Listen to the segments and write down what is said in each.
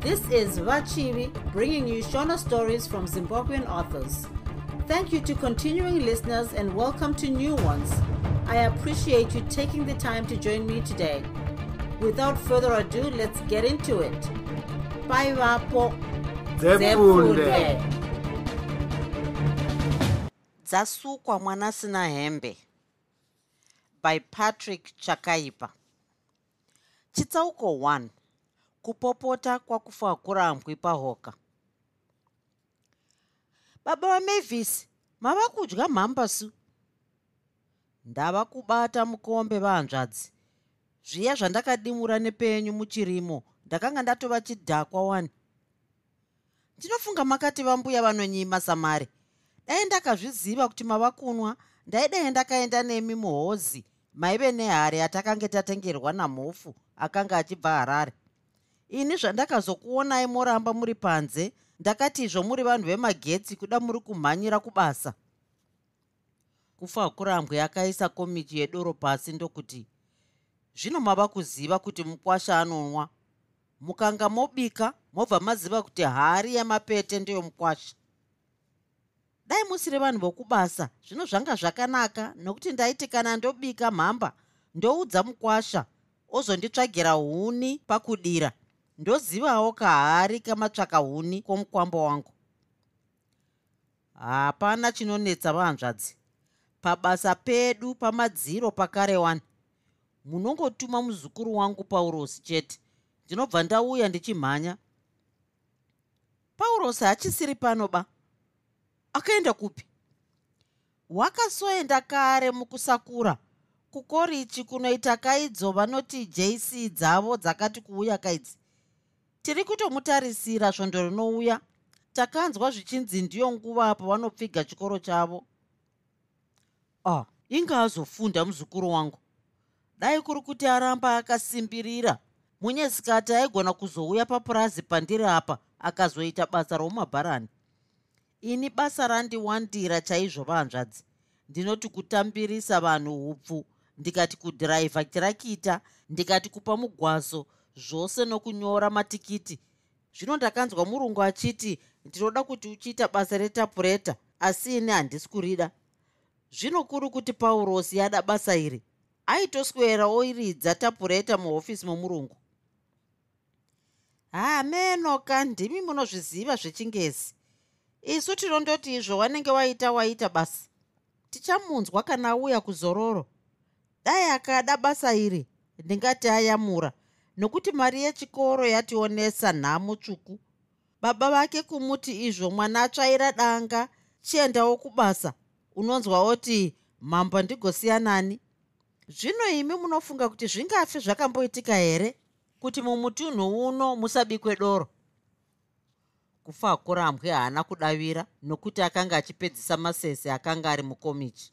This is Vachivi bringing you Shona stories from Zimbabwean authors. Thank you to continuing listeners and welcome to new ones. I appreciate you taking the time to join me today. Without further ado, let's get into it. Bye, Vapo. Dzasukwa mwana hembe by patrick chakaipa chitsauko 1 kupopota kwakufa kurambwi pahoka. Baba vamavis mava kudya mhambasu? Ndava kubata mukombe vahanzvadzi. Zviya zvandakadimura nepenyu muchirimo ndakanga ndatova chidhakwa wani. Ndinofunga makati vambuya vanonyima samari dai ndakazviziva kuti mava kunwa ndaidai ndakaenda nemi muhozi maive nehari atakange tatengerwa namhofu akanga achibva harare ini zvandakazokuonai moramba muri panze. Ndakati izvo muri vanhu vemagetsi kuda muri kumhanyira kubasa. Kufa kurambwe akaisa komichi yedoro pasi ndokuti zvino mava kuziva kuti mukwasha anonwa. Mukanga mobika mobva maziva kuti hari yemapete ndeyomukwasha dai musiri vanhu vokubasa. Zvino zvanga zvakanaka. Nokuti ndaiti kana ndobika mhamba ndoudza mukwasha. Ozonditsvagira huni pakudira ndozivawo kahari kamatsvaka huni kwomukwambo wangu? Hapana chinonetsa vahanzvadzi pabasa pedu pamadziro pakare wani. Munongotuma muzukuru wangu paurosi chete. Ndinobva ndauya ndichimhanya. Paurosi hachisiri pano ba. Akaenda kupi? Wakasoenda kare mukusakura. Kukorichi kunoita kaidzo vanoti jc dzavo dzakati kuuya kaidzi tiri kutomutarisira svondo rinouya. Takanzwa zvichinzi ndiyo nguva pavanopfiga chikoro chavo. Ah inga azofunda muzukuru wangu. Dai kuri kuti aramba akasimbirira. Munyesikati aigona kuzouya papurazi pandiri apa akazoita basa romabharani ini basa randiwandira chaizvo vahanzvadzi ndinoti kutambirisa vanhu upfu ndikati kudhiraivha tirakita ndikati kupa mugwaso zvose nokunyora matikiti. Zvino ndakanzwa murungu achiti ndinoda kuti uchiita basa retapureta asi ini handisi kurida. Zvino kuri kuti paurosi yada basa iri aitoswera oiridza tapureta muhofisi momurungu. Hamenoka ndimi munozviziva zvechingezi. Isu tinondoti izvo wanenge waita waita basi tichamunzwa kana auya kuzororo. Dai akada basa iri ndingati ayamura nokuti mari yechikoro yationesa nhamo tsvuku. Baba vake kumuti izvo mwana atsvaira danga chiendawo kubasa. Unonzwa oti mhamba ndigosiyanani zvino imi munofunga kuti zvingafi zvakamboitika here? Kuti mumutunhu uno musabikwe doro? Kufa kurambwe haana kudavira nokuti akanga achipedzisa masese akanga ari mukomichi.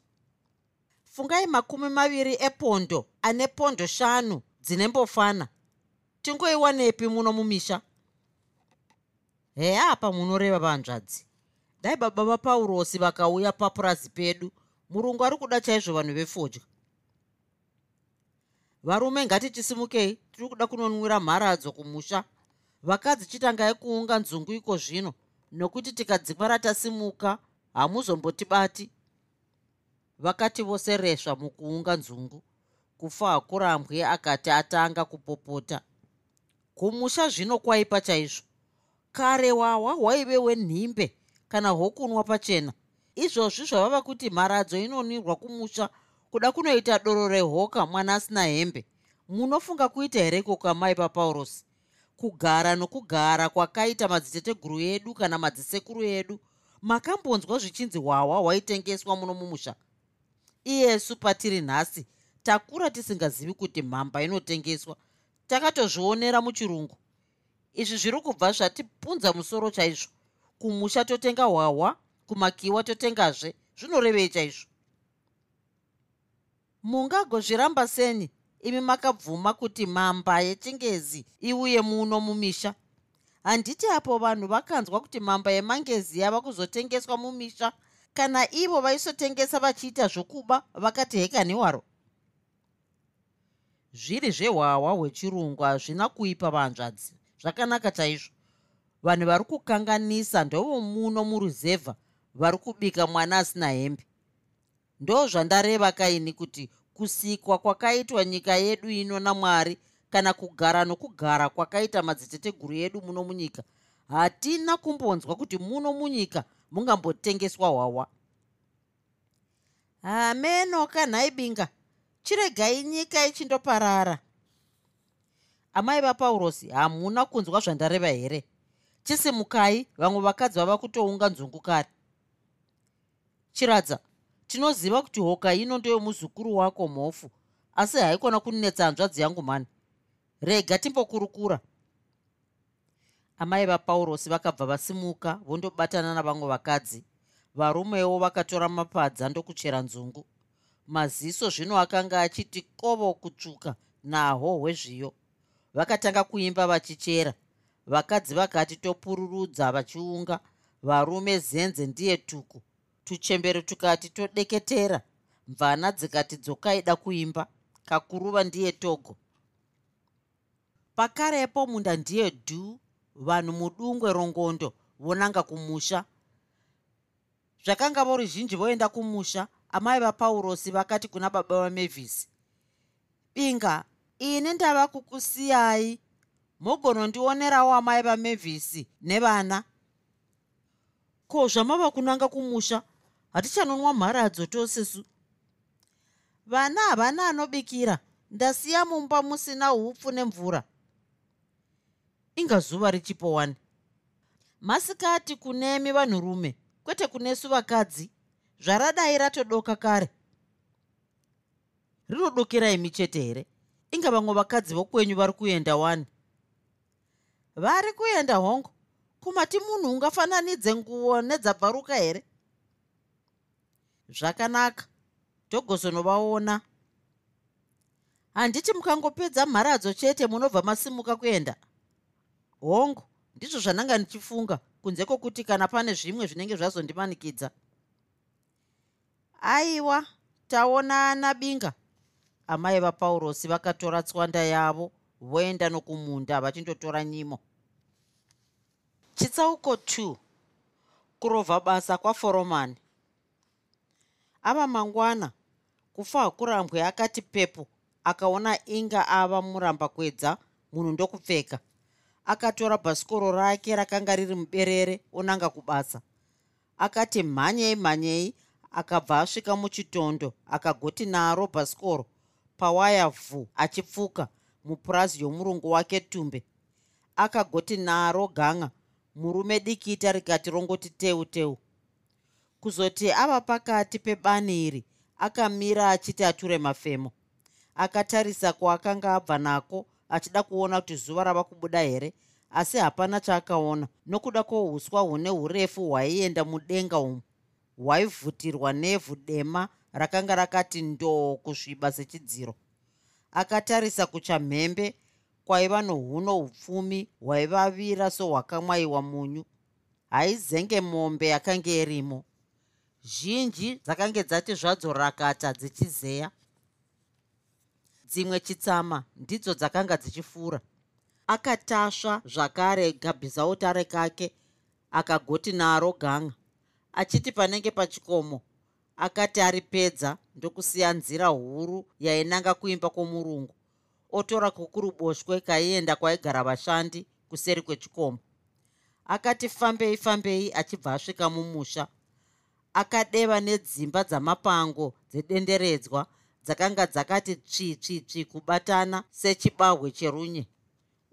Fungai makumi maviri epondo ane pondo shanu dzinembofana tingoiwanepi muno mumisha? Heya apa munoreva vanzvadzi. Dai baba vapaurosi vakauya papurazi pedu. Murungu ari kuda chaizvo vanhu vefodya. Varume ngatichisimukei tiri kuda kunonwira mharadzo kumusha. Vakadzi chitangai kuunga nzungu iko zvino nokuti tikadzimwa ratasimuka hamuzombotibati. Vakati vose resva mukuunga nzungu kufa hakurambwe akati atanga kupopota kumusha zvino kwaipa chaizvo kare wawa hwaive wenhimbe kana hwokunwa pachena. Izvozvi zvavava kuti mharadzo inonirwa kumusha kuda kunoita doro rehoka mwana asina hembe. Munofunga kuita here kokamai papaurosi kugara nokugara kwakaita madziteteguru edu kana madzisekuru edu makambonzwa zvichinzi hwahwa hwaitengeswa muno mumusha. Iyesu patiri nhasi takura tisingazivi kuti mhamba inotengeswa takatozvionera muchirungu. Izvi zviri kubva zvatipunza musoro chaizvo. Kumusha totenga hwahwa kumakiwa totengazve zvinorevei chaizvo mungagozviramba seni imi makabvuma kuti mamba yechingezi iuye muno mumisha. Handiti apo vanhu vakanzwa kuti mamba yemangezi yava kuzotengeswa mumisha kana ivo vaisotengesa vachiita zvokuba vakati heka newaro zviri zvehwahwa hwechirungu hazvina kuipa vanzvadzi. Zvakanaka chaizvo. Vanhu vari kukanganisa ndovomuno muruzevha vari kubika mwana asina hembe. Ndo zvandareva kaini kuti kusikwa kwakaitwa nyika yedu ino namwari kana kugara nokugara kwakaita madziteteguru edu muno munyika hatina kumbonzwa kuti muno munyika mungambotengeswa hwawa hameno kanhaibinga chiregai nyika ichindoparara amai vapaurosi hamuna kunzwa zvandareva here? Chisimukai vamwe vakadzi vava kutounga nzungu kare. Chiradza tinoziva kuti hoka ino ndeyomuzukuru wako mhofu asi haikona kunetsa hanzvadzi yangu mani. Rega timbokurukura. Amai vapaurosi vakabva vasimuka vondobatana navamwe vakadzi. Varumewo vakatora mapadza ndokuchera nzungu maziso zvino akanga achiti kovo kutsvuka naho hwezviyo. Vakatanga kuimba vachichera. Vakadzi vakati topururudza vachiunga varume zenze ndiye tuku. Tuchembere tukati todeketera. Mvana dzikati dzokaida kuimba kakuruva ndiye togo. Pakarepo munda ndiye dhu vanhu mudungwe rongondo vonanga kumusha. Zvakanga vo ruzhinji voenda kumusha amai vapaurosi vakati kuna baba vamevhisi binga ini ndava kukusiyai. Mogonondionerawo amai vamevhisi nevana. Ko zvamava kunanga kumusha? Hatichanonwa mharadzo tosesu vana havana anobikira. Ndasiya mumba musina upfu nemvura. Inga zuva richipowani masikati kunemi vanhurume kwete kunesu vakadzi zvaradai ratodoka kare. Rinodokera imi chete here? Inga vamwe vakadzi vokwenyu vari kuenda wani? Vari kuenda hongo? Kumati munhu ungafananidze nguo nedzabvaruka here? Zvakanaka. Togozonovaona handiti mukangopedza mharadzo chete munobva masimuka kuenda? Hongu ndizvo zvananga ndichifunga kunze kwokuti kana pane zvimwe zvinenge zvazondimanikidza aiwa taonana binga amai vapaurosi vakatora tswanda yavo voenda nokumunda vachindotora nyimo. Chitsauko 2 kurovha basa kwaforomani. Ava mangwana kufa hakurambwe akati pepo akaona inga ava muramba kwedza munhu ndokupfeka. Akatora bhasikoro rake rakanga riri muberere onanga kubasa. Akati mhanyei mhanyei akabva asvika muchitondo akagoti naro bhasikoro pawaya vhu achipfuka mupurazi yomurungu wake tumbe. Akagoti naro ganga murume dikita rikati rongoti teu teu. Kuzoti ava pakati pebani iri akamira achiti ature mafemo. Akatarisa kwaakanga abva nako achida kuona kuti zuva rava kubuda here asi hapana chaakaona nokuda kwouswa hune urefu hwaienda mudenga umu hwaivhutirwa nevhu dema rakanga rakati ndoo kusviba sechidziro. Akatarisa kuchamhembe kwaiva nohuno hupfumi hwaivavira sohwakamwaiwa munyu. Haizenge mombe yakanga irimo zhinji dzakange dzati zvadzo rakata dzichizeya dzimwe chitsama ndidzo dzakanga dzichifura. Akatasva zvakare gabhizautare kake akagoti naro ganga achiti panenge pachikomo akati aripedza ndokusiya nzira huru yainanga kuimba kwomurungu. Otora kukuruboshwe kaienda kwaigara vashandi kuseri kwechikomo. Akati fambei fambei achibva asvika mumusha. Akadeva nedzimba dzamapango dzedenderedzwa dzakanga dzakati tsvitsvitsvi kubatana sechibahwe cherunye.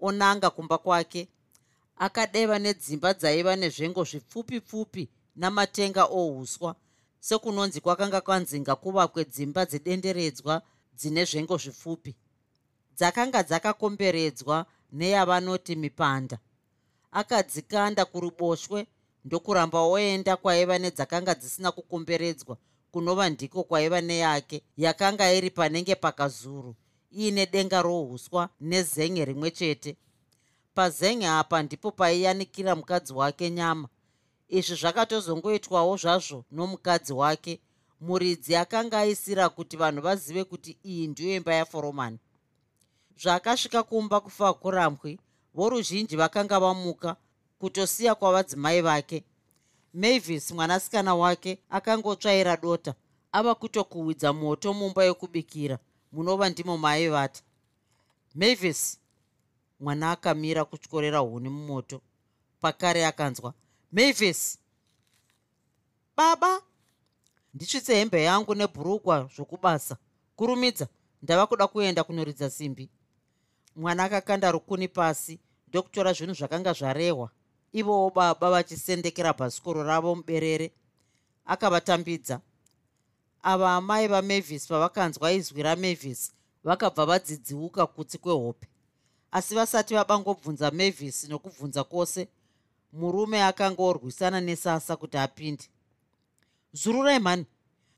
Onanga kumba kwake. Akadeva nedzimba dzaiva nezvengo zvipfupi pfupi namatenga ouswa sekunonzi kwakanga kwanzinga kuvakwe dzimba dzedenderedzwa dzine zvengo zvipfupi. Dzakanga dzakakomberedzwa neyavanoti mipanda. Akadzikanda kuruboshwe ndokuramba oenda kwaiva nedzakanga dzisina kukomberedzwa kunova ndiko kwaiva neyake yakanga iri panenge pakazuru. Iine denga rouswa nezen'e rimwe chete. Pazen'e apa ndipo paiyanikira mukadzi wake nyama izvi zvakatozongoitwawo zvazvo nomukadzi wake muridzi akanga aisira kuti vanhu vazive kuti iyi ndiyo imba yaforomani zvaakasvika kumba kufa kurambwi voruzhinji vakanga vamuka kutosiya kwavadzimai vake. Mavis mwanasikana wake akangotsvaira dota ava kutokuhwidza moto mumba yokubikira munova ndimo maaivata mavis mwana akamira kutyorera huni mumoto pakare akanzwa mavis. Baba ndisvitse hembe yangu nebhurukwa zvokubasa. Kurumidza ndava kuda kuenda kunoridza simbi. Mwana akakanda rukuni pasi ndokutora zvinhu zvakanga zvarehwa. Ivowo baba vachisendekera bhasikoro ravo muberere. Akavatambidza. Ava amai vamavis pavakanzwa izwi ramavis vakabva vadzidziuka kutsi kwehope. Asi vasati vabangobvunza mavis nokubvunza kwose murume akanga orwisana nesasa kuti apinde. Zururai mhani.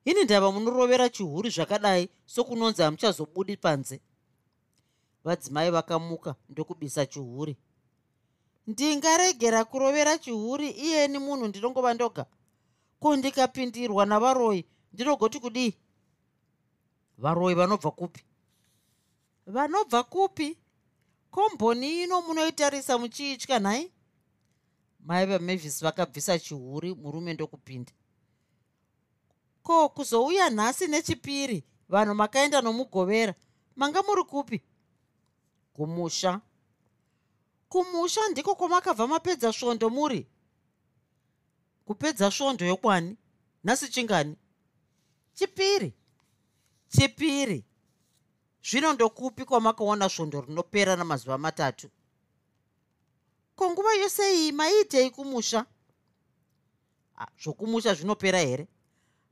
Ini ndava munorovera chihuri zvakadai sokunonzi hamuchazobudi panze. Vadzimai vakamuka ndokubisa chihuri. Ndingaregera kurovera chihuri iyeni munhu ndinongova ndoga? Ko ndikapindirwa navaroi? Ndinogoti kudii? Varoi vanobva kupi? Vanobva kupi? Komboni ino munoitarisa muchiitya nhai mai vamavis vakabvisa chihuri murume ndokupinda. Ko kuzouya nhasi nechipiri vanhu makaenda nomugovera manga muri kupi? Kumusha. Kumusha ndiko kwamakabva mapedza svondo muri? Kupedza svondo yokwani nhasi chingani? Chipiri. Chipiri. Zvino ndokupi kwamakaona svondo rinopera namazuva matatu konguva yose iyi maiitei kumusha? Zvokumusha zvinopera here?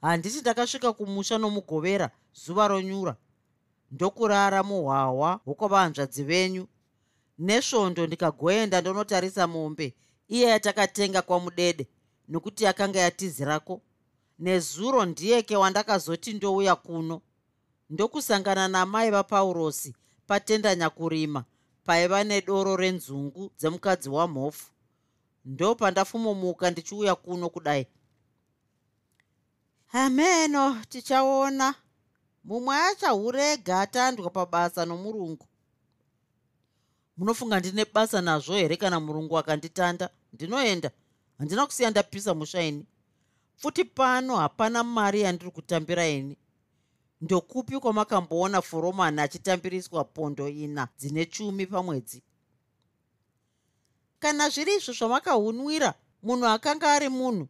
Handiti ndakasvika kumusha nomugovera zuva ronyura. Ndokurara muhwahwa hwokwavahanzvadzi venyu nesvondo ndikagoenda ndonotarisa mombe iye yatakatenga kwamudede nokuti yakanga yatizirako. Nezuro ndiyeke wandakazoti ndouya kuno. Ndokusangana namai vapaurosi patendanyakurima paiva nedoro renzungu dzemukadzi wamhofu. Ndo pandafumomuka ndichiuya kuno kudai. Hameno tichaona. Mumwe achahurega atandwa pabasa nomurungu. Munofunga ndine basa nazvo here kana murungu akanditanda? Ndinoenda. Handina kusiya ndapisa mushaini futi pano hapana mari yandiri kutambira ini ndokupi kwamakamboona foromani achitambiriswa pondo ina dzine chumi pamwedzi? Kana zviri izvo zvamakahunwira munhu akanga ari munhu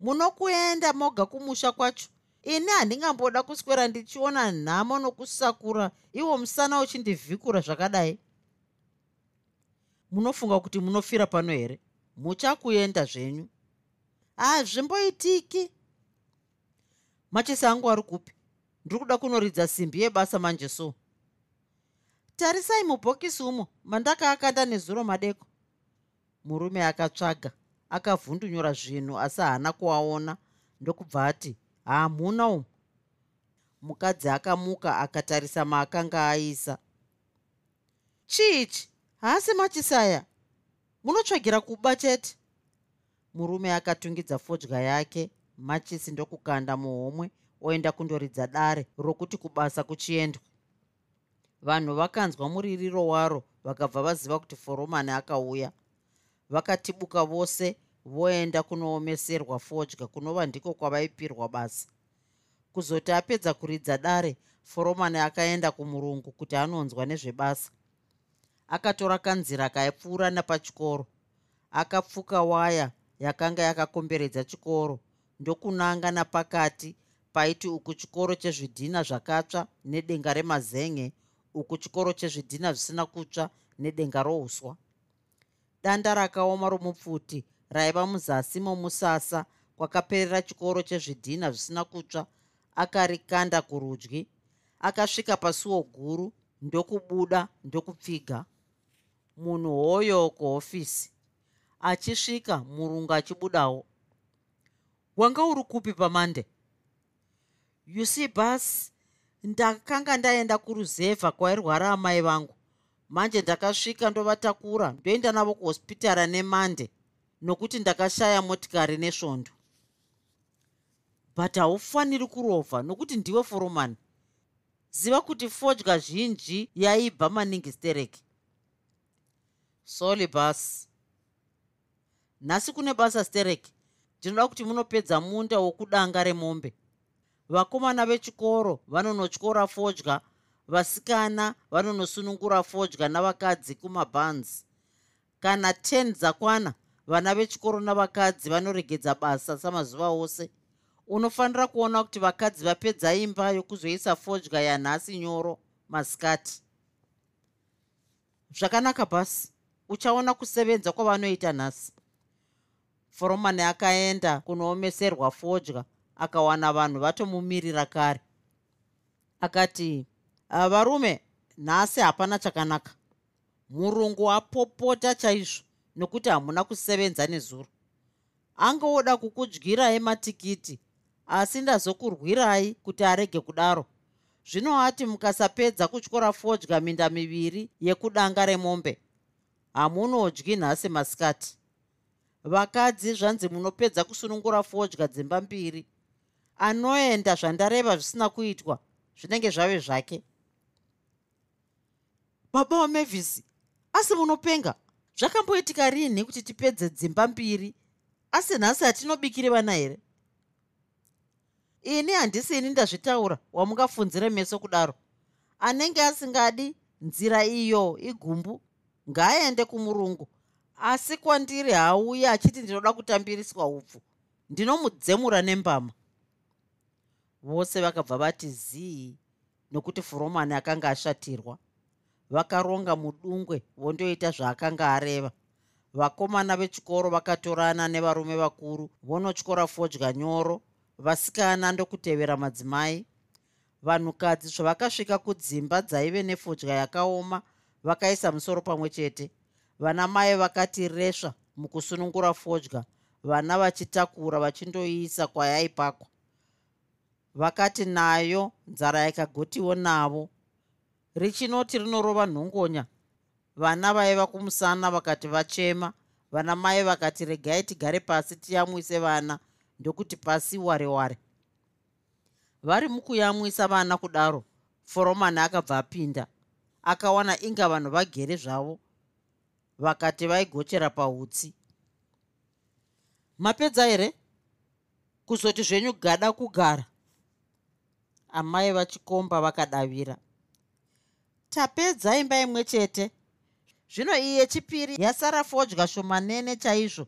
munokuenda moga kumusha kwacho. Ini handingamboda kuswera ndichiona nhamo nokusakura iwo musana uchindivhikura zvakadai. Munofunga kuti munofira pano here? Muchakuenda zvenyu. Hazvimboitiki machisi angu ari kupi ndiri kuda kunoridza simbi yebasa manje so tarisai mubhokisi umo mandakaakanda nezuro madeko. Murume akatsvaga akavhundunyura zvinhu asi haana kuaona. Ndokubva ati hamuna umo mukadzi akamuka akatarisa maakanga aisa. Chiichi haasi machisaya? Munotsvagira kuba chete. Murume akatungidza fodya yake machisi ndokukanda muhomwe oenda kundoridza dare rokuti kubasa kuchiendwa. Vanhu vakanzwa muririro waro vakabva vaziva kuti foromani akauya. Vakatibuka vose voenda kunoomeserwa fodya kunova ndiko kwavaipirwa basa. Kuzoti apedza kuridza dare foromani akaenda kumurungu kuti anonzwa nezvebasa. Akatora kanzira kaipfuura napachikoro akapfuka waya yakanga yakakomberedza chikoro ndokunanga napakati paiti uku chikoro chezvidhina zvakatsva nedenga remazen'e uku chikoro chezvidhina zvisina kutsva nedenga rouswa danda rakaoma romupfuti raiva muzasi momusasa kwakaperera chikoro chezvidhina zvisina kutsva. Akarikanda kurudyi akasvika pasuo guru ndokubuda ndokupfiga. Munhu hoyo kuhofisi achisvika murungu achibudawo. Wanga uri kupi pamande bas ndakanga ndaenda kuruzevha kwairwara amai vangu. Manje ndakasvika ndovatakura ndoenda navo kuhospitara nemande nokuti ndakashaya motikari nesvondo. But haufaniri kurovha nokuti ndiwe foromani ziva kuti fodya zhinji yaibva maningi stereki. Soli bas nhasi kune basa stereki. Ndinoda kuti munopedza munda wokudanga remombe vakomana vechikoro vanonotyora fodya vasikana vanonosunungura fodya navakadzi kumabhanzi. Kana 10 dzakwana vana vechikoro navakadzi vanoregedza basa samazuva ose. Unofanira kuona kuti vakadzi vapedza imba yokuzoisa fodya yanhasi nyoro masikati. Zvakanaka basi uchaona kusevenza kwavanoita nhasi. Foromani akaenda kunoomeserwa fodya akawana vanhu vatomumirira kare. Akati varume nhasi hapana chakanaka. Murungu apopota chaizvo nokuti hamuna kusevenza nezuro. Angoda kukudyirai matikiti asi ndazokurwirai kuti arege kudaro. Zvino ati mukasapedza kutyora fodya minda miviri yekudanga remombe. Hamunodyi nhasi masikati. Vakadzi zvanzi munopedza kusunungura fodya dzimba mbiri anoenda zvandareva zvisina kuitwa zvinenge zvave zvake. Baba wamevhisi asi munopenga zvakamboitika rini kuti tipedze dzimba mbiri? Asi nhasi hatinobikiri vana here? Ini handisini ndazvitaura wamungafunzire meso kudaro. Anenge asingadi nzira iyo igumbu ngaaende kumurungu. Asi kwandiri hauye achiti ndinoda kutambiriswa upfu ndinomudzemura nembama vose vakabva vati zii nokuti furomani akanga ashatirwa. Vakaronga mudungwe vondoita zvaakanga areva. Vakomana vechikoro vakatorana nevarume vakuru vonotyora fodya nyoro vasikana ndokutevera madzimai. Vanhukadzi zvavakasvika kudzimba dzaive nefodya yakaoma vakaisa musoro pamwe chete. Vana mai vakati resva mukusunungura fodya. Vana vachitakura vachindoiisa kwayaipakwa vakati nayo nzara yakagotiwo navo. Richinoti rinorova nhongonya vana vaiva kumusana vakati vachema vana mai vakati regai tigare pasi tiyamwise vana ndokuti pasi ware ware. Vari mukuyamwisa vana kudaro foromani akabva apinda akawana inga vanhu vagere zvavo vakati vaigochera pautsi. Mapedza here kuzoti zvenyu gada kugara amai vachikomba vakadavira. Tapedza imba imwe chete. Zvino iyi yechipiri yasara fodya shomanene chaizvo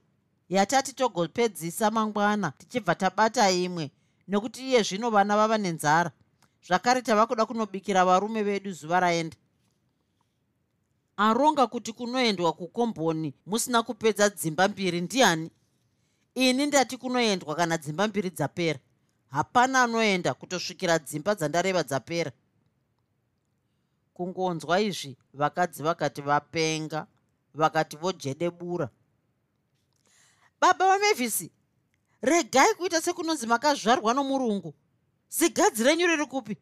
yatati togopedzisa mangwana tichibva tabata imwe nekuti iye zvino vana vava nenzara. Zvakare tava kuda kunobikira varume vedu zuva raenda. Aronga kuti kunoendwa kukomboni musina kupedza dzimba mbiri ndiani? Ini ndati kunoendwa kana dzimba mbiri dzapera hapana anoenda kutosvikira dzimba dzandareva dzapera. Kungonzwa izvi vakadzi vakati vapenga vakati vojedebura baba vamevhisi regai kuita sekunonzi makazvarwa nomurungu. Zigadzi renyu riri kupi?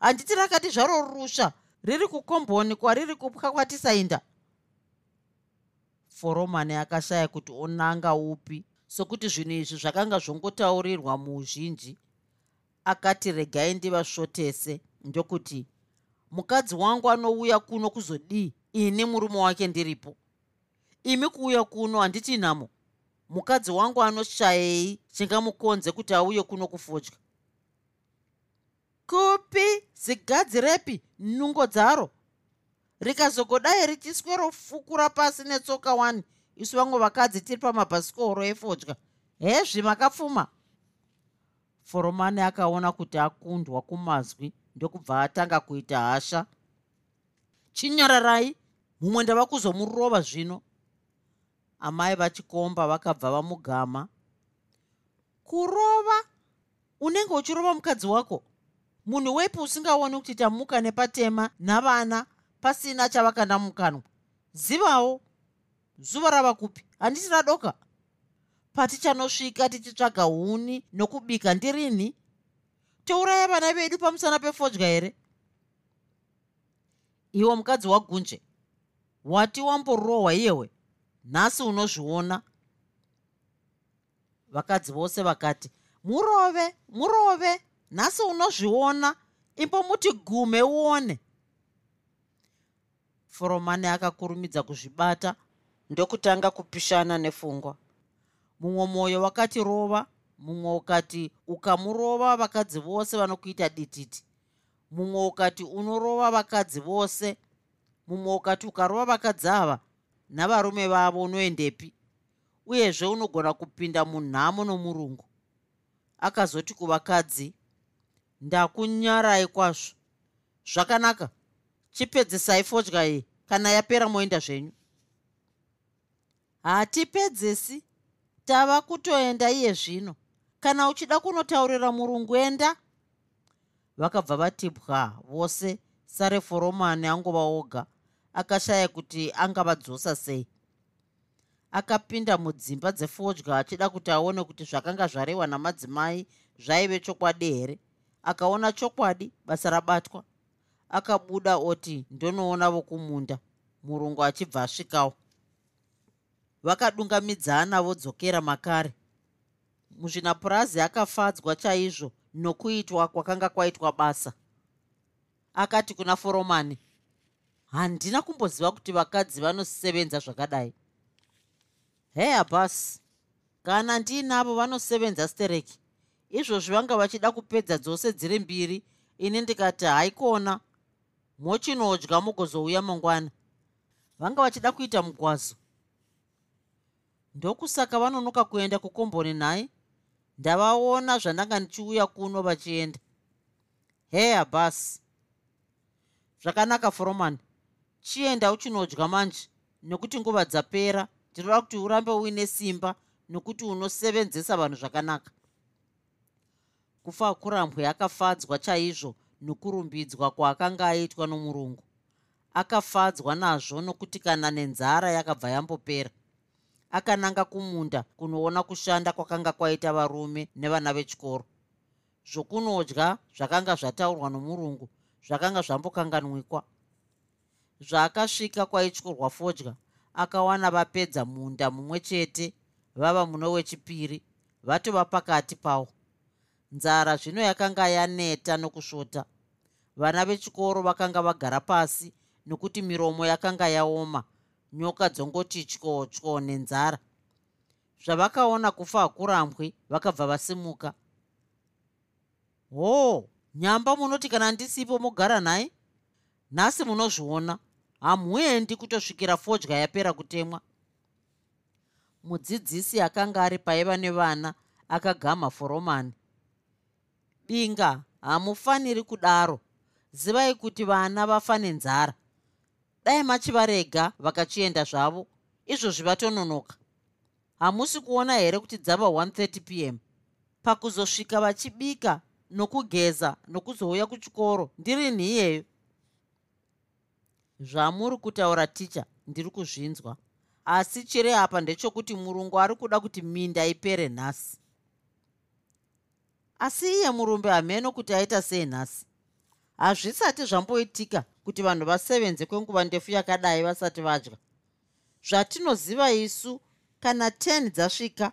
Handiti rakati zvaro rusva riri kukomboni kwariri kupwa kwatisainda. Foromani akashaya kuti onanga upi sokuti zvinhu izvi zvakanga zvongotaurirwa muuzhinji akati regai ndivasvotese ndokuti mukadzi wangu anouya kuno kuzodii? Ini murume wake ndiripo. Imi kuuya kuno handiti nhamo mukadzi wangu anoshayei chingamukonze kuti auye kuno kufodya. Kupi? Zigadzi repi nungo dzaro? Rikazogodai richiswerofukura pasi netsoka isu vamwe vakadzi tiri pamabhasikoro efodya. Hezvi makapfuma foromani akaona kuti akundwa kumazwi ndokubva atanga kuita hasha. Chinyararai mumwe ndava kuzomurova zvino. Amai vachikomba vakabva vamugama. Kurova? Unenge uchirova mukadzi wako? Munhu wepi usingaoni kuti tamuka nepatema navana pasina chavakanda mukanwa zivawo zuva rava kupi? Handiti radoka. Patichanosvika tichitsvaga huni nokubika ndirini? Touraya vana vedu pamusana pefodya here? Iwo mukadzi wagunje wati wamborohwa iyewe nhasi unozviona. Vakadzi vose vakati murove murove nhasi unozviona imbomuti gume uone. Foromani akakurumidza kuzvibata ndokutanga kupishana nefungwa. Mumwe mwoyo wakati rova mumwe ukati ukamurova vakadzi vose vanokuita dititi. Mumwe ukati unorova vakadzi vose mumwe ukati ukarova vakadzi ava navarume vavo unoendepi. Uyezve unogona kupinda munhamo nomurungu. Akazoti kuvakadzi ndakunyarai kwazvo. Zvakanaka. Chipedzesai fodya iyi. Kana yapera moenda zvenyu hatipedzesi. Tava kutoenda iye zvino. Kana uchida kunotaurira murungu enda. Vakabva vatipwa vose sare foromani angova oga. Akashaya kuti angavadzosa sei. Akapinda mudzimba dzefodya achida kuti aone kuti zvakanga zvarehwa namadzimai zvaive chokwadi here. Akaona chokwadi basa rabatwa. Akabuda oti ndonoona vokumunda. Murungu achibva asvikawo vakadungamidzana vodzokera makare. Muzvinapurazi akafadzwa chaizvo nokuitwa kwakanga kwaitwa basa. Akati kuna foromani handina kumboziva kuti vakadzi vanosevenza zvakadai. Heya basi kana ndiinavo vanosevenza stereki izvozvi vanga vachida kupedza dzose dziri mbiri ini ndikati haikona mochinodya mugozouya mangwana. Vanga vachida kuita mugwazo ndokusaka vanonoka kuenda kukomboni nhai ndavaona zvandanga ndichiuya kuno vachienda. Heya basi zvakanaka foromani. Chienda uchinodya manje nekuti nguva dzapera. Ndinoda kuti urambe uine simba nokuti unosevenzesa vanhu zvakanaka. Kufa kurambwe akafadzwa chaizvo nokurumbidzwa kwaakanga aitwa nomurungu. Akafadzwa nazvo nokuti kana nenzara yakabva yambopera akananga kumunda kunoona kushanda kwakanga kwaita varume nevana vechikoro. Zvokunodya zvakanga zvataurwa nomurungu zvakanga zvambokanganwikwa. Zvaakasvika kwaityorwa fodya akawana vapedza munda mumwe chete vava muno wechipiri vatova pakati pawo nzara zvino yakanga yaneta nokusvota. Vana vechikoro vakanga vagara pasi nokuti miromo yakanga yaoma nyoka dzongoti tyo tyo nenzara. Zvavakaona kufa hakurambwi vakabva vasimuka. Hoo nyamba munoti kana ndisipo mogara nhaye nhasi munozviona hamuendi kutosvikira fodya yapera kutemwa. Mudzidzisi akanga ari paiva nevana akagama foromani. Binga hamufaniri kudaro. Zivai kuti vana vafa nenzara dai machivarega vakachienda zvavo izvozvi vatononoka hamusi kuona here kuti dzava 130 p m? Pakuzosvika vachibika nokugeza nokuzouya kuchikoro ndiri nhiyeyo. Zvamuri kutaura ticha ndiri kuzvinzwa. Asi chiri apa ndechokuti murungu ari kuda kuti minda ipere nhasi. Asi iye murumbe hameno kuti aita sei nhasi hazvisati zvamboitika kuti vanhu vasevenze kwenguva ndefu yakadai vasati vadya. Zvatinoziva isu kana 10 dzasvika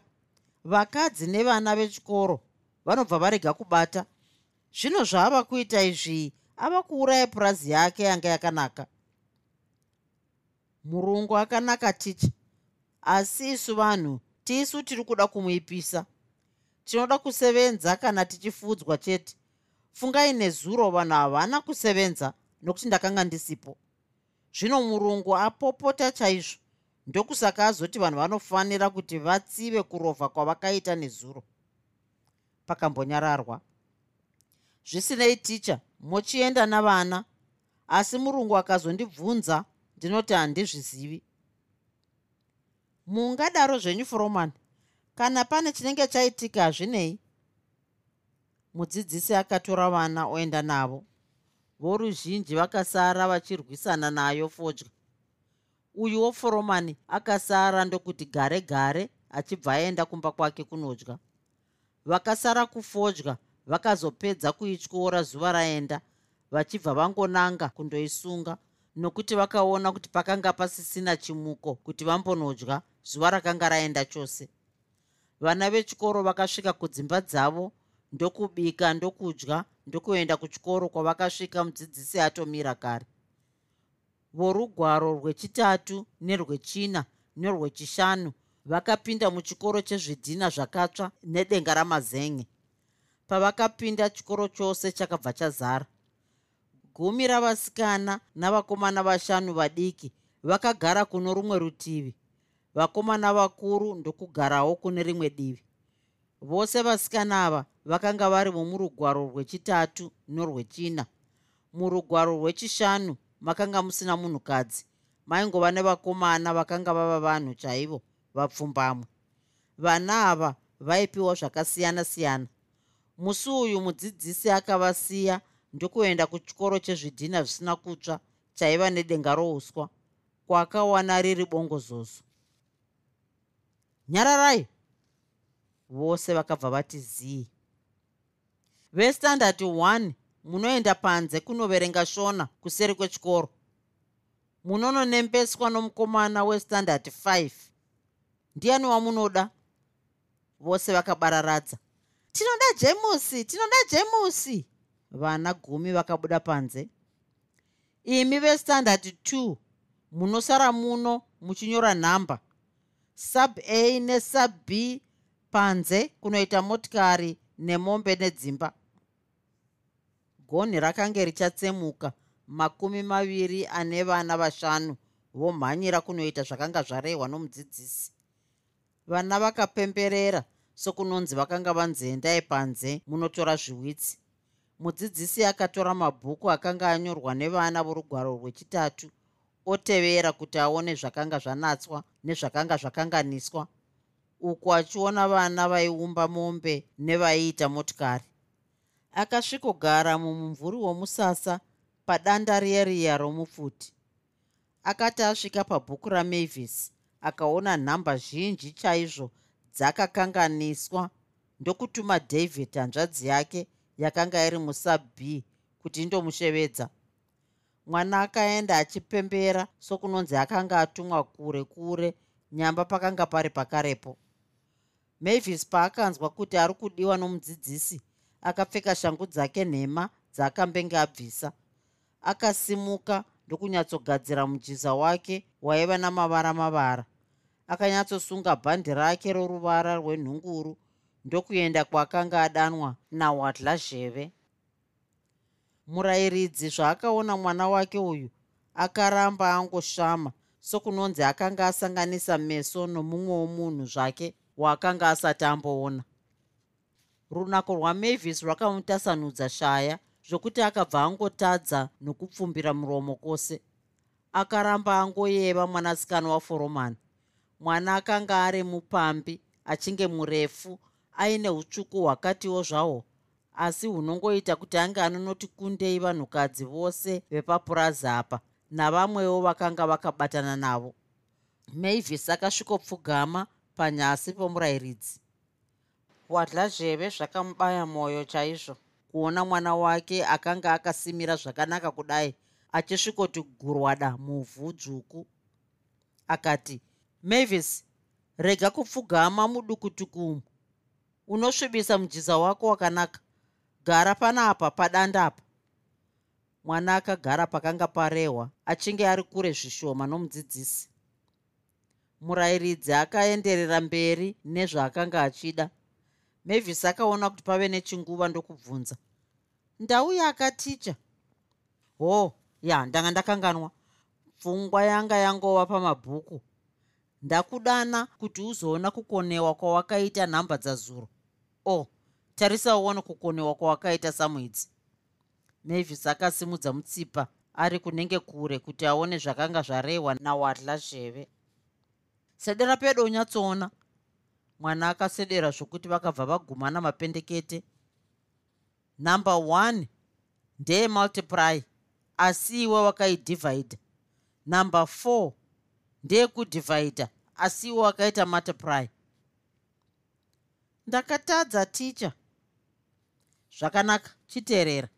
vakadzi nevana vechikoro vanobva varega kubata zvino zvaava kuita izvi ava kuuraya purazi yake yanga yakanaka. Murungu akanaka ticha asi isu vanhu tisu tiri kuda kumuipisa. Tinoda kusevenza kana tichifudzwa chete fungai nezuro vanhu havana kusevenza nokuti ndakanga ndisipo. Zvino murungu apopota chaizvo. Ndokusaka azoti vanhu vanofanira kuti vatsive kurovha kwavakaita nezuro. Pakambonyararwa. Zvisinei ticha mochienda navana asi murungu akazondibvunza ndinoti handizvizivi. Mungadaro zvenyu foromani kana pane chinenge chaitika hazvinei mudzidzisi akatora vana oenda navo. Voruzhinji vakasara vachirwisana nayo fodya. Uyuwo foromani akasara ndokuti gare gare achibva aenda kumba kwake kunodya. Vakasara kufodya vakazopedza kuityora zuva raenda vachibva vangonanga kundoisunga nokuti vakaona kuti pakanga pasisina chimuko kuti vambonodya zuva rakanga raenda chose. Vana vechikoro vakasvika kudzimba dzavo ndokubika ndokudya ndokuenda kuchikoro kwavakasvika mudzidzisi atomira kare. Vorugwaro rwechitatu nerwechina nerwechishanu vakapinda muchikoro chezvidhina zvakatsva nedenga ramazenge pavakapinda chikoro chose chakabva chazara. Gumi ravasikana navakomana vashanu vadiki vakagara kuno rumwe rutivi. Vakomana vakuru ndokugarawo kune rimwe divi vose vasikana ava vakanga vari vomurugwaro rwechitatu norwechina. Murugwaro rwechishanu makanga musina munhukadzi. Maingova nevakomana vakanga vava vanhu chaivo vapfumbamwe. Vana ava vaipiwa zvakasiyana-siyana. Musi uyu mudzidzisi akavasiya ndokuenda kuchikoro chezvidhina zvisina kutsva chaiva nedenga rouswa kwakawana riri bongozozo nyararai vose vakabva vati zii. Vestandard 1 munoenda panze kunoverenga shona kuseri kwechikoro. Munononembeswa nomukomana westandard 5 ndiani wamunoda? Vose vakabararadza tinoda jemusi tinoda jemusi vana gumi vakabuda panze. Imi vestandard 2 munosara muno muchinyora nhamba. Sub a nesub b panze kunoita motikari nemombe nedzimba. Gonhi rakange richatsemuka makumi maviri ane vana vashanu vomhanyira kunoita zvakanga zvarehwa nomudzidzisi. Vana vakapemberera sokunonzi vakanga vanzendai panze munotora zviwitsi. Mudzidzisi akatora mabhuku akanga anyorwa nevana vorugwaro rwechitatu otevera kuti aone zvakanga zvanatswa nezvakanga zvakanganiswa uku achiona vana vaiumba mombe nevaiita motikari. Akasvikogara mumumvuri womusasa padanda riya-riya romupfuti. Akati asvika pabhuku ramavis akaona nhamba zhinji chaizvo dzakakanganiswa ndokutuma david hanzvadzi yake yakanga iri musab b kuti indomushevedza. Mwana akaenda achipembera sokunonzi akanga atumwa kure kure nyamba pakanga pari pakarepo mavis paakanzwa kuti ari kudiwa nomudzidzisi akapfeka shangu dzake nhema dzaakambenge abvisa. Akasimuka ndokunyatsogadzira mujiza wake waiva namavara mavara. Akanyatsosunga bhandi rake roruvara rwenhunguru ndokuenda kwaakanga adanwa nawadla zheve. Murayiridzi zvaakaona mwana wake uyu akaramba angoshama sokunonzi akanga asanganisa meso nomumwe womunhu zvake waakanga asati amboona. Runako rwamavis rwakamutasanudza shaya zvokuti akabva angotadza nokupfumbira muromo kwose. Akaramba angoyeva mwanasikana waforomani. Mwana akanga ari mupambi achinge murefu aine utsvuku hwakatiwo zvahwo asi hunongoita kuti ange anonoti kundei vanhukadzi vose vepapuraza apa navamwewo vakanga vakabatana navo. Mavis akasvikopfugama panyasi pomurayiridzi. Wadla zheve zvakamubaya mwoyo chaizvo. Kuona mwana wake akanga akasimira zvakanaka kudai achisvikoti gurwada muvhu dzvuku. Akati mavis rega kupfugama mudukutukumu unosvibisa mujiza wako wakanaka. Gara panapa padanda apa. Mwana akagara pakanga parehwa achinge ari kure zvishoma nomudzidzisi murayiridzi akaenderera mberi nezvaakanga achida. Mavis akaona kuti pave nechinguva ndokubvunza. Ndauya akaticha ho ya ndanga ndakanganwa. Pfungwa yanga yangova pamabhuku. Ndakudana kuti uzoona kukonewa kwawakaita nhamba dzazuro. O oh, tarisa uone kukonewa kwawakaita samwedzi mavis akasimudza mutsipa ari kunenge kure kuti aone zvakanga zvarehwa nawadla zheve sedera pedo unyatsoona. Mwana akasedera zvokuti vakabva vagumana mapendekete. Number one ndeyemultiply asi iwe wakaidhivhaidha number four ndeyekudhivhaidha asi iwe wakaita multiply. Ndakatadza ticha zvakanaka chiteerera.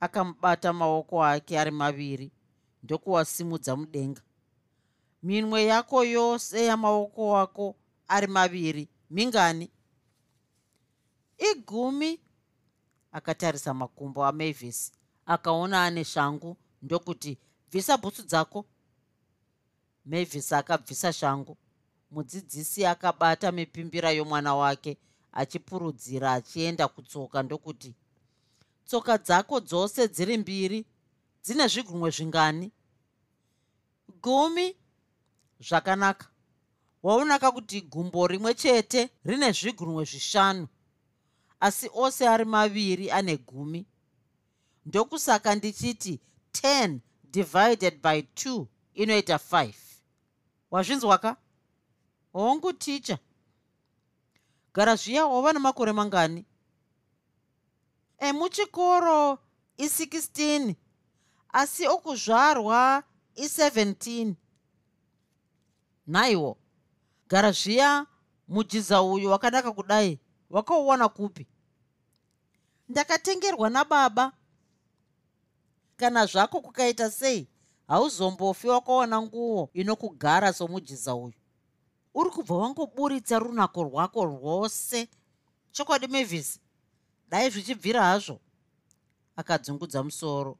Akamubata maoko ake ari maviri ndokuwasimudza mudenga minwe yako yose yamaoko ako ari maviri. Mingani? Igumi. Akatarisa makumbo amavis akaona ane shangu ndokuti bvisa bhutsu dzako. Mavis akabvisa shangu. Mudzidzisi akabata mipimbira yomwana wake achipurudzira achienda kutsoka ndokuti tsoka dzako dzose dziri mbiri dzine zvigumwe zvingani. Gumi zvakanaka. Waonaka kuti gumbo rimwe chete rine zvigurumwe zvishanu asi ose ari maviri ane gumi. Ndokusaka ndichiti 10 divided by 2 inoita 5 wazvinzwa ka hongu ticha gara zviya wava nemakore mangani. Emuchikoro i16 asi okuzvarwa i17 nhaiwo gara zviya mujiza uyu wakanaka kudai wakauwana kupi? Ndakatengerwa nababa. Kana zvako kukaita sei hauzombofi wakaona nguo inokugara somujiza uyu. Uri kubva wangoburitsa runako rwako rwose. Chokwadi mavis dai zvichibvira hazvo? Akadzungudza musoro.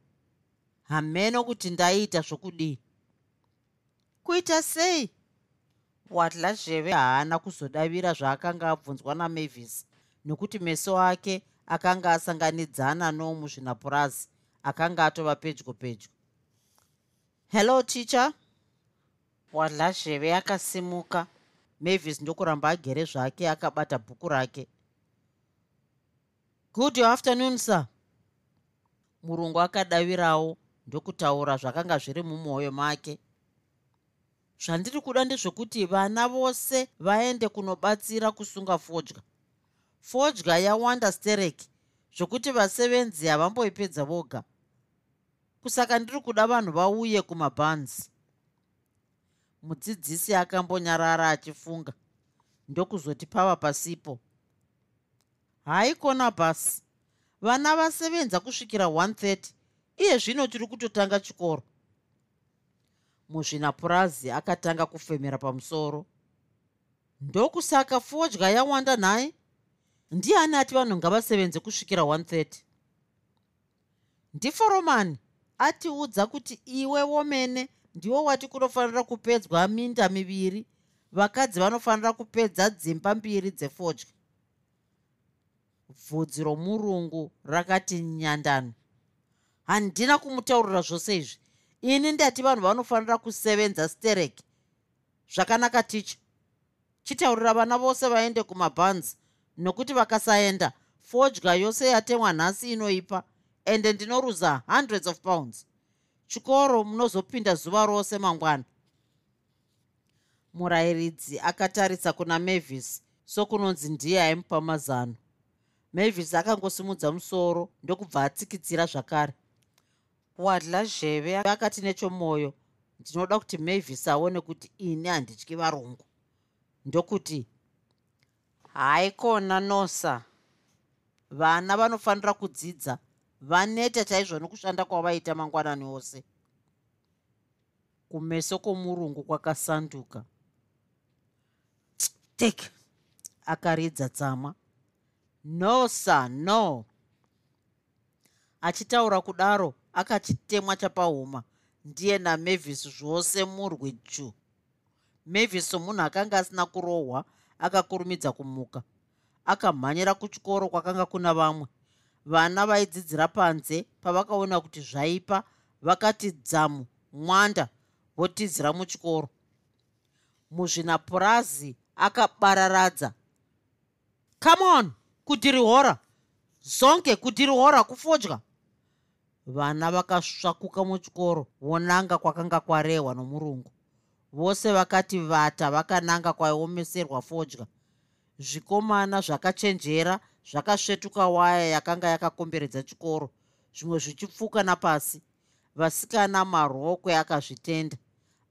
Hameno kuti ndaita zvokudii. Kuita sei watla zheve haana kuzodavira zvaakanga abvunzwa namavis nokuti meso ake akanga asanganidzana nomuzvinapurazi akanga atova pedyo pedyo. Hello teacher. Watla zheve akasimuka. Mavis ndokuramba agere zvake akabata bhuku rake. Good afternoon sir. Murungu akadavirawo ndokutaura zvakanga zviri mumwoyo make zvandiri kuda ndezvekuti vana vose vaende kunobatsira kusunga fodya. Fodya yawanda stereki zvokuti vasevenzi havamboipedza voga. Kusaka ndiri kuda vanhu vauye kumabhanzi. Mudzidzisi akambonyarara achifunga ndokuzoti pava pasipo. Haikona basi vana vasevenza kusvikira 130 iye zvino tiri kutotanga chikoro muzvinapurazi akatanga kufemera pamusoro. Ndokusaka fodya yawanda nhaye ndiani ati vanhu ngavasevenze kusvikira 130 ndiforomani atiudza kuti iwe womene ndiwo wati kunofanira kupedzwa minda miviri vakadzi vanofanira kupedza dzimba mbiri dzefodya. Bvudzi romurungu rakati nyandano. Handina kumutaurira zvose izvi ini ndati vanhu vanofanira kusevenza stereki zvakanaka ticha chitaurira vana vose vaende kumabhanzi nokuti vakasaenda. Fodya yose yatemwa nhasi inoipa ende ndinoruza hundreds of pounds. Chikoro munozopinda zuva rose mangwana. Murayiridzi akatarisa kuna mavis sokunonzi ndiye aimupa mazano. Mavis akangosimudza musoro ndokubva atsikitsira zvakare wadla zheve akati nechomwoyo ndinoda kuti mavis aone kuti ini handityi varungu. Ndokuti haikona nosa vana vanofanira kudzidza vaneta chaizvo nokushanda kwavaita mangwanani ose. Kumeso kwomurungu kwakasanduka. Tek akaridza tsama. No sa no. Achitaura kudaro akachitemwa chapahuma. Ndiye namavis zvose murwi ju mavis somunhu akanga asina kurohwa akakurumidza kumuka. Akamhanyira kuchikoro kwakanga kuna vamwe. Vana vaidzidzira panze pavakaona kuti zvaipa vakati dzamu mwanda votizira muchikoro. Muzvinapurazi akabararadza come on kudirihora zonge kudirihora kufodya vana vakasvakuka muchikoro vonanga kwakanga kwarehwa nomurungu. Vose vakati vata vakananga kwaiomeserwa fodya. Zvikomana zvakachenjera zvakasvetuka waya yakanga yakakomberedza chikoro zvimwe zvichipfuka napasi vasikana marokwe akazvitenda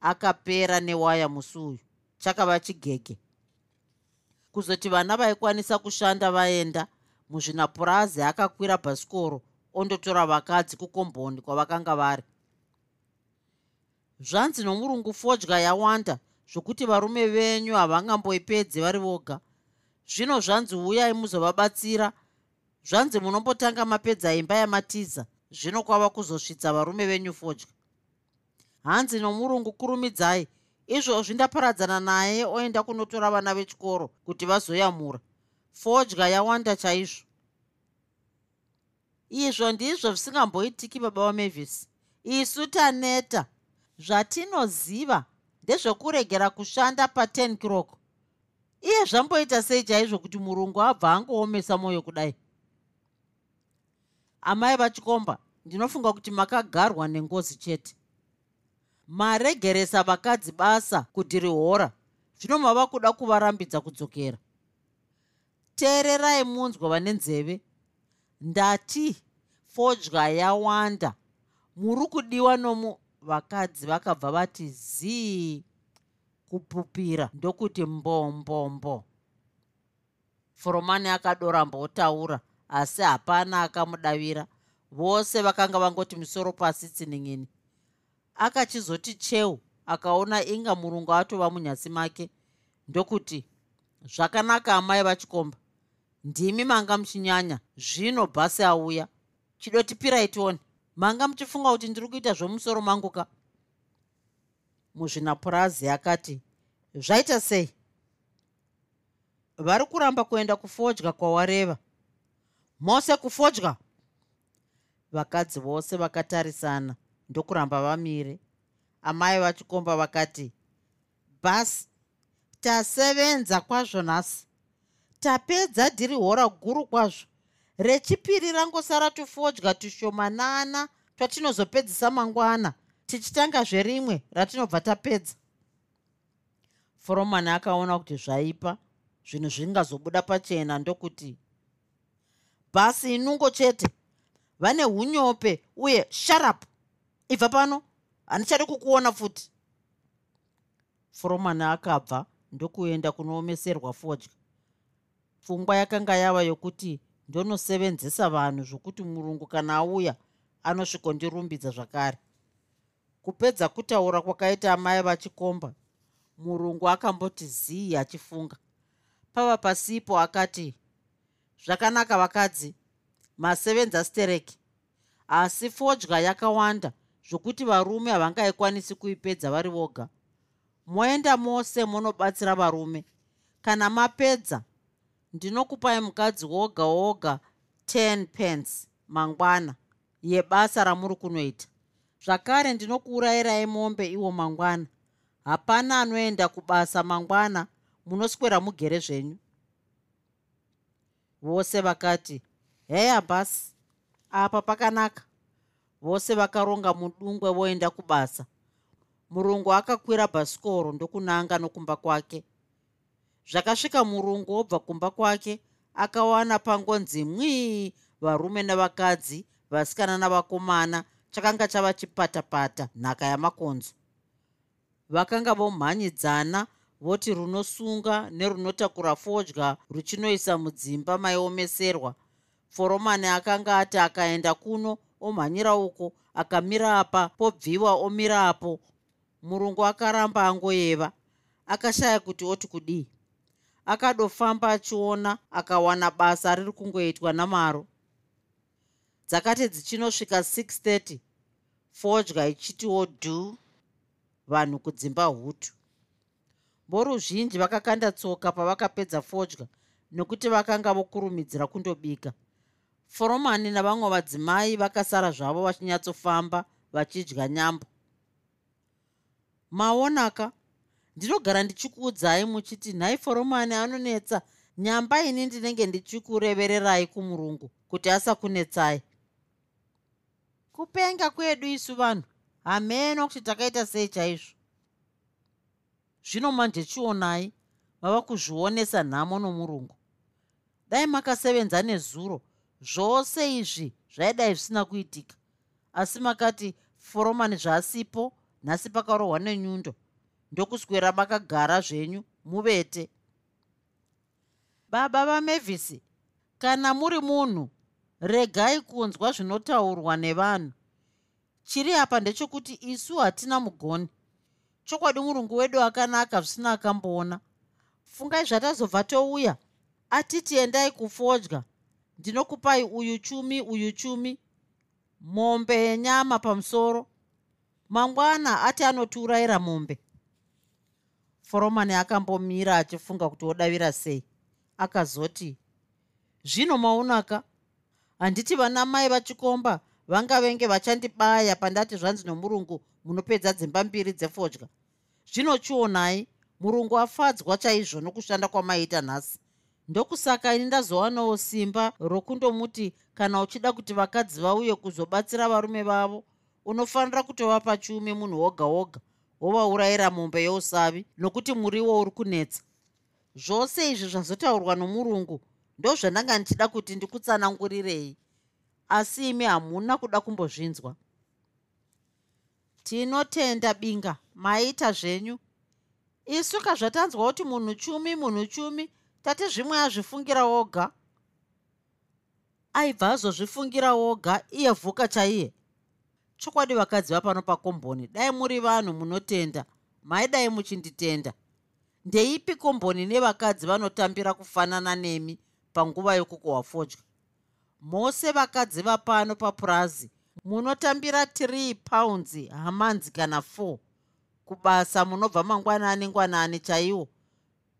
akapera newaya musi uyu chakava chigege. Kuzoti vana vaikwanisa kushanda vaenda muzvinapurazi akakwira bhasikoro ondotora vakadzi kukomboundi kwavakanga vari. Zvanzi nomurungu fodya yawanda zvokuti varume venyu havangamboipedzi vari voga. Zvino zvanzi uyai muzovabatsira. Zvanzi munombotanga mapedza imba yamatiza. Zvino kwava kuzosvitsa varume venyu fodya hanzi nomurungu kurumidzai. Izvozvi ndaparadzana naye oenda kunotora vana vechikoro kuti vazoyamura. Fodya yawanda chaizvo izvo ndizvo zvisingamboitiki baba vamavis isu taneta zvatinoziva ndezvekuregera kushanda pa10 clock iye zvamboita sei chaizvo kuti murungu abva angoomesa mwoyo kudai? Amai vachikomba ndinofunga kuti makagarwa nengozi chete. Maregeresa vakadzi basa kudhirihora zvino mava kuda kuvarambidza kudzokera. Teererai munzwa vane nzeve ndati fodya yawanda. Muri kudiwa nomu vakadzi vakabva vati zii kupupira ndokuti mbombombo foromani akadorambotaura asi hapana akamudavira. Vose vakanga vangoti misoro pasi tsinin'ini. Akachizoti cheu akaona inga murungu atova munyasi make ndokuti zvakanaka amai vachikomba ndimi manga muchinyanya. Zvino bhasi auya. Chidotipirai tione manga muchifunga kuti ndiri kuita zvomusoro mangu ka muzvinapurazi akati zvaita sei? Vari kuramba kuenda kufodya kwawareva. Mose kufodya. Vakadzi vose vakatarisana ndokuramba vamire. Amai vachikomba vakati bhasi tasevenza kwazvo nhasi tapedza dhiri hora guru kwazvo. Rechipiri rangosara tufodya tushomanana twatinozopedzisa mangwana tichitanga zverimwe ratinobva tapedza. Foromani akaona kuti zvaipa zvinhu zvingazobuda pachena ndokuti bhasi inungo chete. Vane unyope uye sharapu ibva pano handichadi kukuona futi. Foromani akabva ndokuenda kunoomeserwa fodya pfungwa yakanga yava yokuti ndonosevenzesa vanhu zvokuti murungu kana auya anosvikondirumbidza zvakare. Kupedza kutaura kwakaita amai vachikomba murungu akamboti zii achifunga. Pava pasipo akati zvakanaka vakadzi masevenza stereki asi fodya yakawanda zvokuti varume havangaikwanisi kuipedza vari voga. Moenda mose munobatsira varume. Kana mapedza ndinokupai mukadzi woga woga 10 pence mangwana yebasa ramuri kunoita. Zvakare ndinokuurayirai mombe iwo mangwana. Hapana anoenda kubasa mangwana munoswera mugere zvenyu. Vose vakati heya basi apa pakanaka. Vose vakaronga mudungwe voenda kubasa. Murungu akakwira bhasikoro ndokunanga nokumba kwake zvakasvika murungu obva kumba kwake akawana pangonzi mwii varume navakadzi vasikana navakomana chakanga chava chipatapata nhaka yamakonzo. Vakanga vomhanyidzana voti runosunga nerunotakura fodya ruchinoisa mudzimba maiomeserwa foromani akanga ati akaenda kuno omhanyira uko akamira apa pobviwa omira apo. Murungu akaramba angoyeva akashaya kuti oti kudii akadofamba achiona akawana basa riri kungoitwa namaro. Dzakati dzichinosvika 630 fodya ichitiwo dhu vanhu kudzimba hutu. Voruzhinji vakakanda tsoka pavakapedza fodya nokuti vakanga vokurumidzira kundobika. Foromani navamwe vadzimai vakasara zvavo vachinyatsofamba vachidya nyambo. Maonaka ndinogara ndichikuudzai muchiti nhai foromani anonetsa. Nyamba ini ndinenge ndichikurevererai kumurungu kuti asakunetsai. Kupenga kwedu isu vanhu hameno kuti takaita sei chaizvo. Zvino manje chionai vava kuzvionesa nhamo nomurungu. Dai makasevenza nezuro zvose izvi zvaidai zvisina kuitika. Asi makati foromani zvaasipo nhasi pakarohwa nenyundo ndokuswera makagara zvenyu muvete. Baba vamevhisi kana muri munhu regai kunzwa zvinotaurwa nevanhu. Chiri apa ndechekuti isu hatina mugoni. Chokwadi murungu wedu akanaka zvisina akamboona. Fungai zvatazobva touya atiti endai kufodya. Ndinokupai uyu chumi uyu chumi mombe yenyama pamusoro. Mangwana ati anotiurayira mombe foromani akambomira achifunga kuti odavira sei. Akazoti zvino maunaka. Handiti vana mai vachikomba vanga venge vachandibaya pandati zvanzi nomurungu munopedza dzimba mbiri dzefodya. Zvinochionai murungu afadzwa chaizvo nokushanda kwamaita nhasi. Ndokusaka ini ndazowanawo simba rokundomuti kana uchida kuti vakadzi vauye kuzobatsira varume vavo unofanira kutovapa chiume munhu woga woga wovaurayira mombe yousavi nokuti muriwo uri kunetsa. Zvose izvi zvazotaurwa nomurungu ndozvandanga ndichida kuti ndikutsanangurirei asi imi hamuna kuda kumbozvinzwa. Tinotenda binga maita zvenyu. Isu kazvatanzwa kuti munhu chumi munhu chumi tati zvimwe azvifungira woga aibva azozvifungira woga iye vhuka chaiye chokwadi vakadzi vapano pakomboni dai muri vanhu munotenda maidai muchinditenda. Ndeipi komboni nevakadzi vanotambira kufanana nemi panguva yokukohwa fodya mose vakadzi vapano papurazi munotambira 3 pounds hamanzi kana 4 kubasa munobva mangwanani ngwanani chaiwo.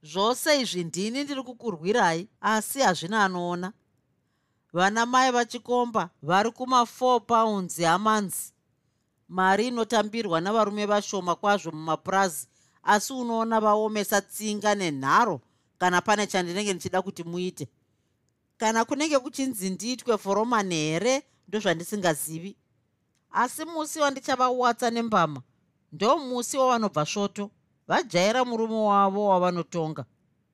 Zvose izvi ndini ndiri kukurwirai asi hazvina anoona. Vana mai vachikomba vari kuma4 pounds hamanzi mari inotambirwa navarume vashoma kwazvo mumapurazi asi unoona vaomesa tsinga nenharo kana pane chandinenge ndichida kuti muite. Kana kunenge kuchinzi ndiitwe foromani here ndozvandisingazivi asi musi wandichavawatsa nembama ndo musi wavanobva svoto vajaira murume wavo wavanotonga.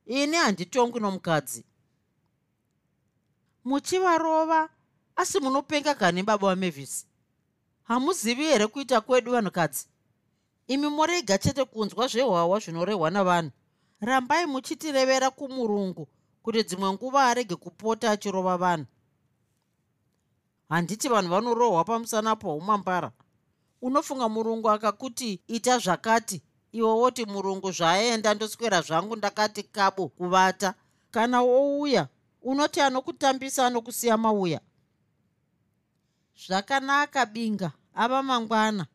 Ini handitongwi nomukadzi. Muchivarova asi munopenga gani baba vamevhisi hamuzivi here kuita kwedu vanhukadzi? Imi morega chete kunzwa zvehwawa zvinorehwa navanhu. Rambai muchitirevera kumurungu kuti dzimwe nguva arege kupota achirova vanhu. Handiti vanhu vanorohwa pamusana poumambara unofunga murungu akakuti ita zvakati. Iwe woti murungu zvaenda ndoswera zvangu ndakati kabo kuvata. Kana wouya unoti anokutambisa anokusiya mauya. Zvakanaka binga ava mangwana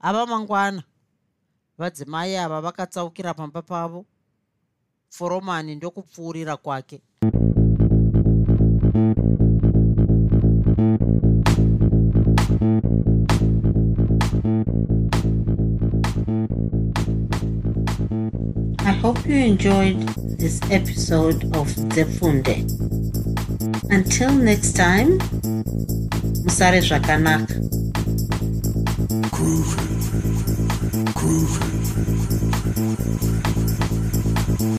ava mangwana vadzimai ava vakatsaukira pamba pavo. Foromani ndokupfuurira kwake. I hope you enjoyed this episode of Zefunde. Until next time, Musare Zvakanaka. Groovy. Groovy.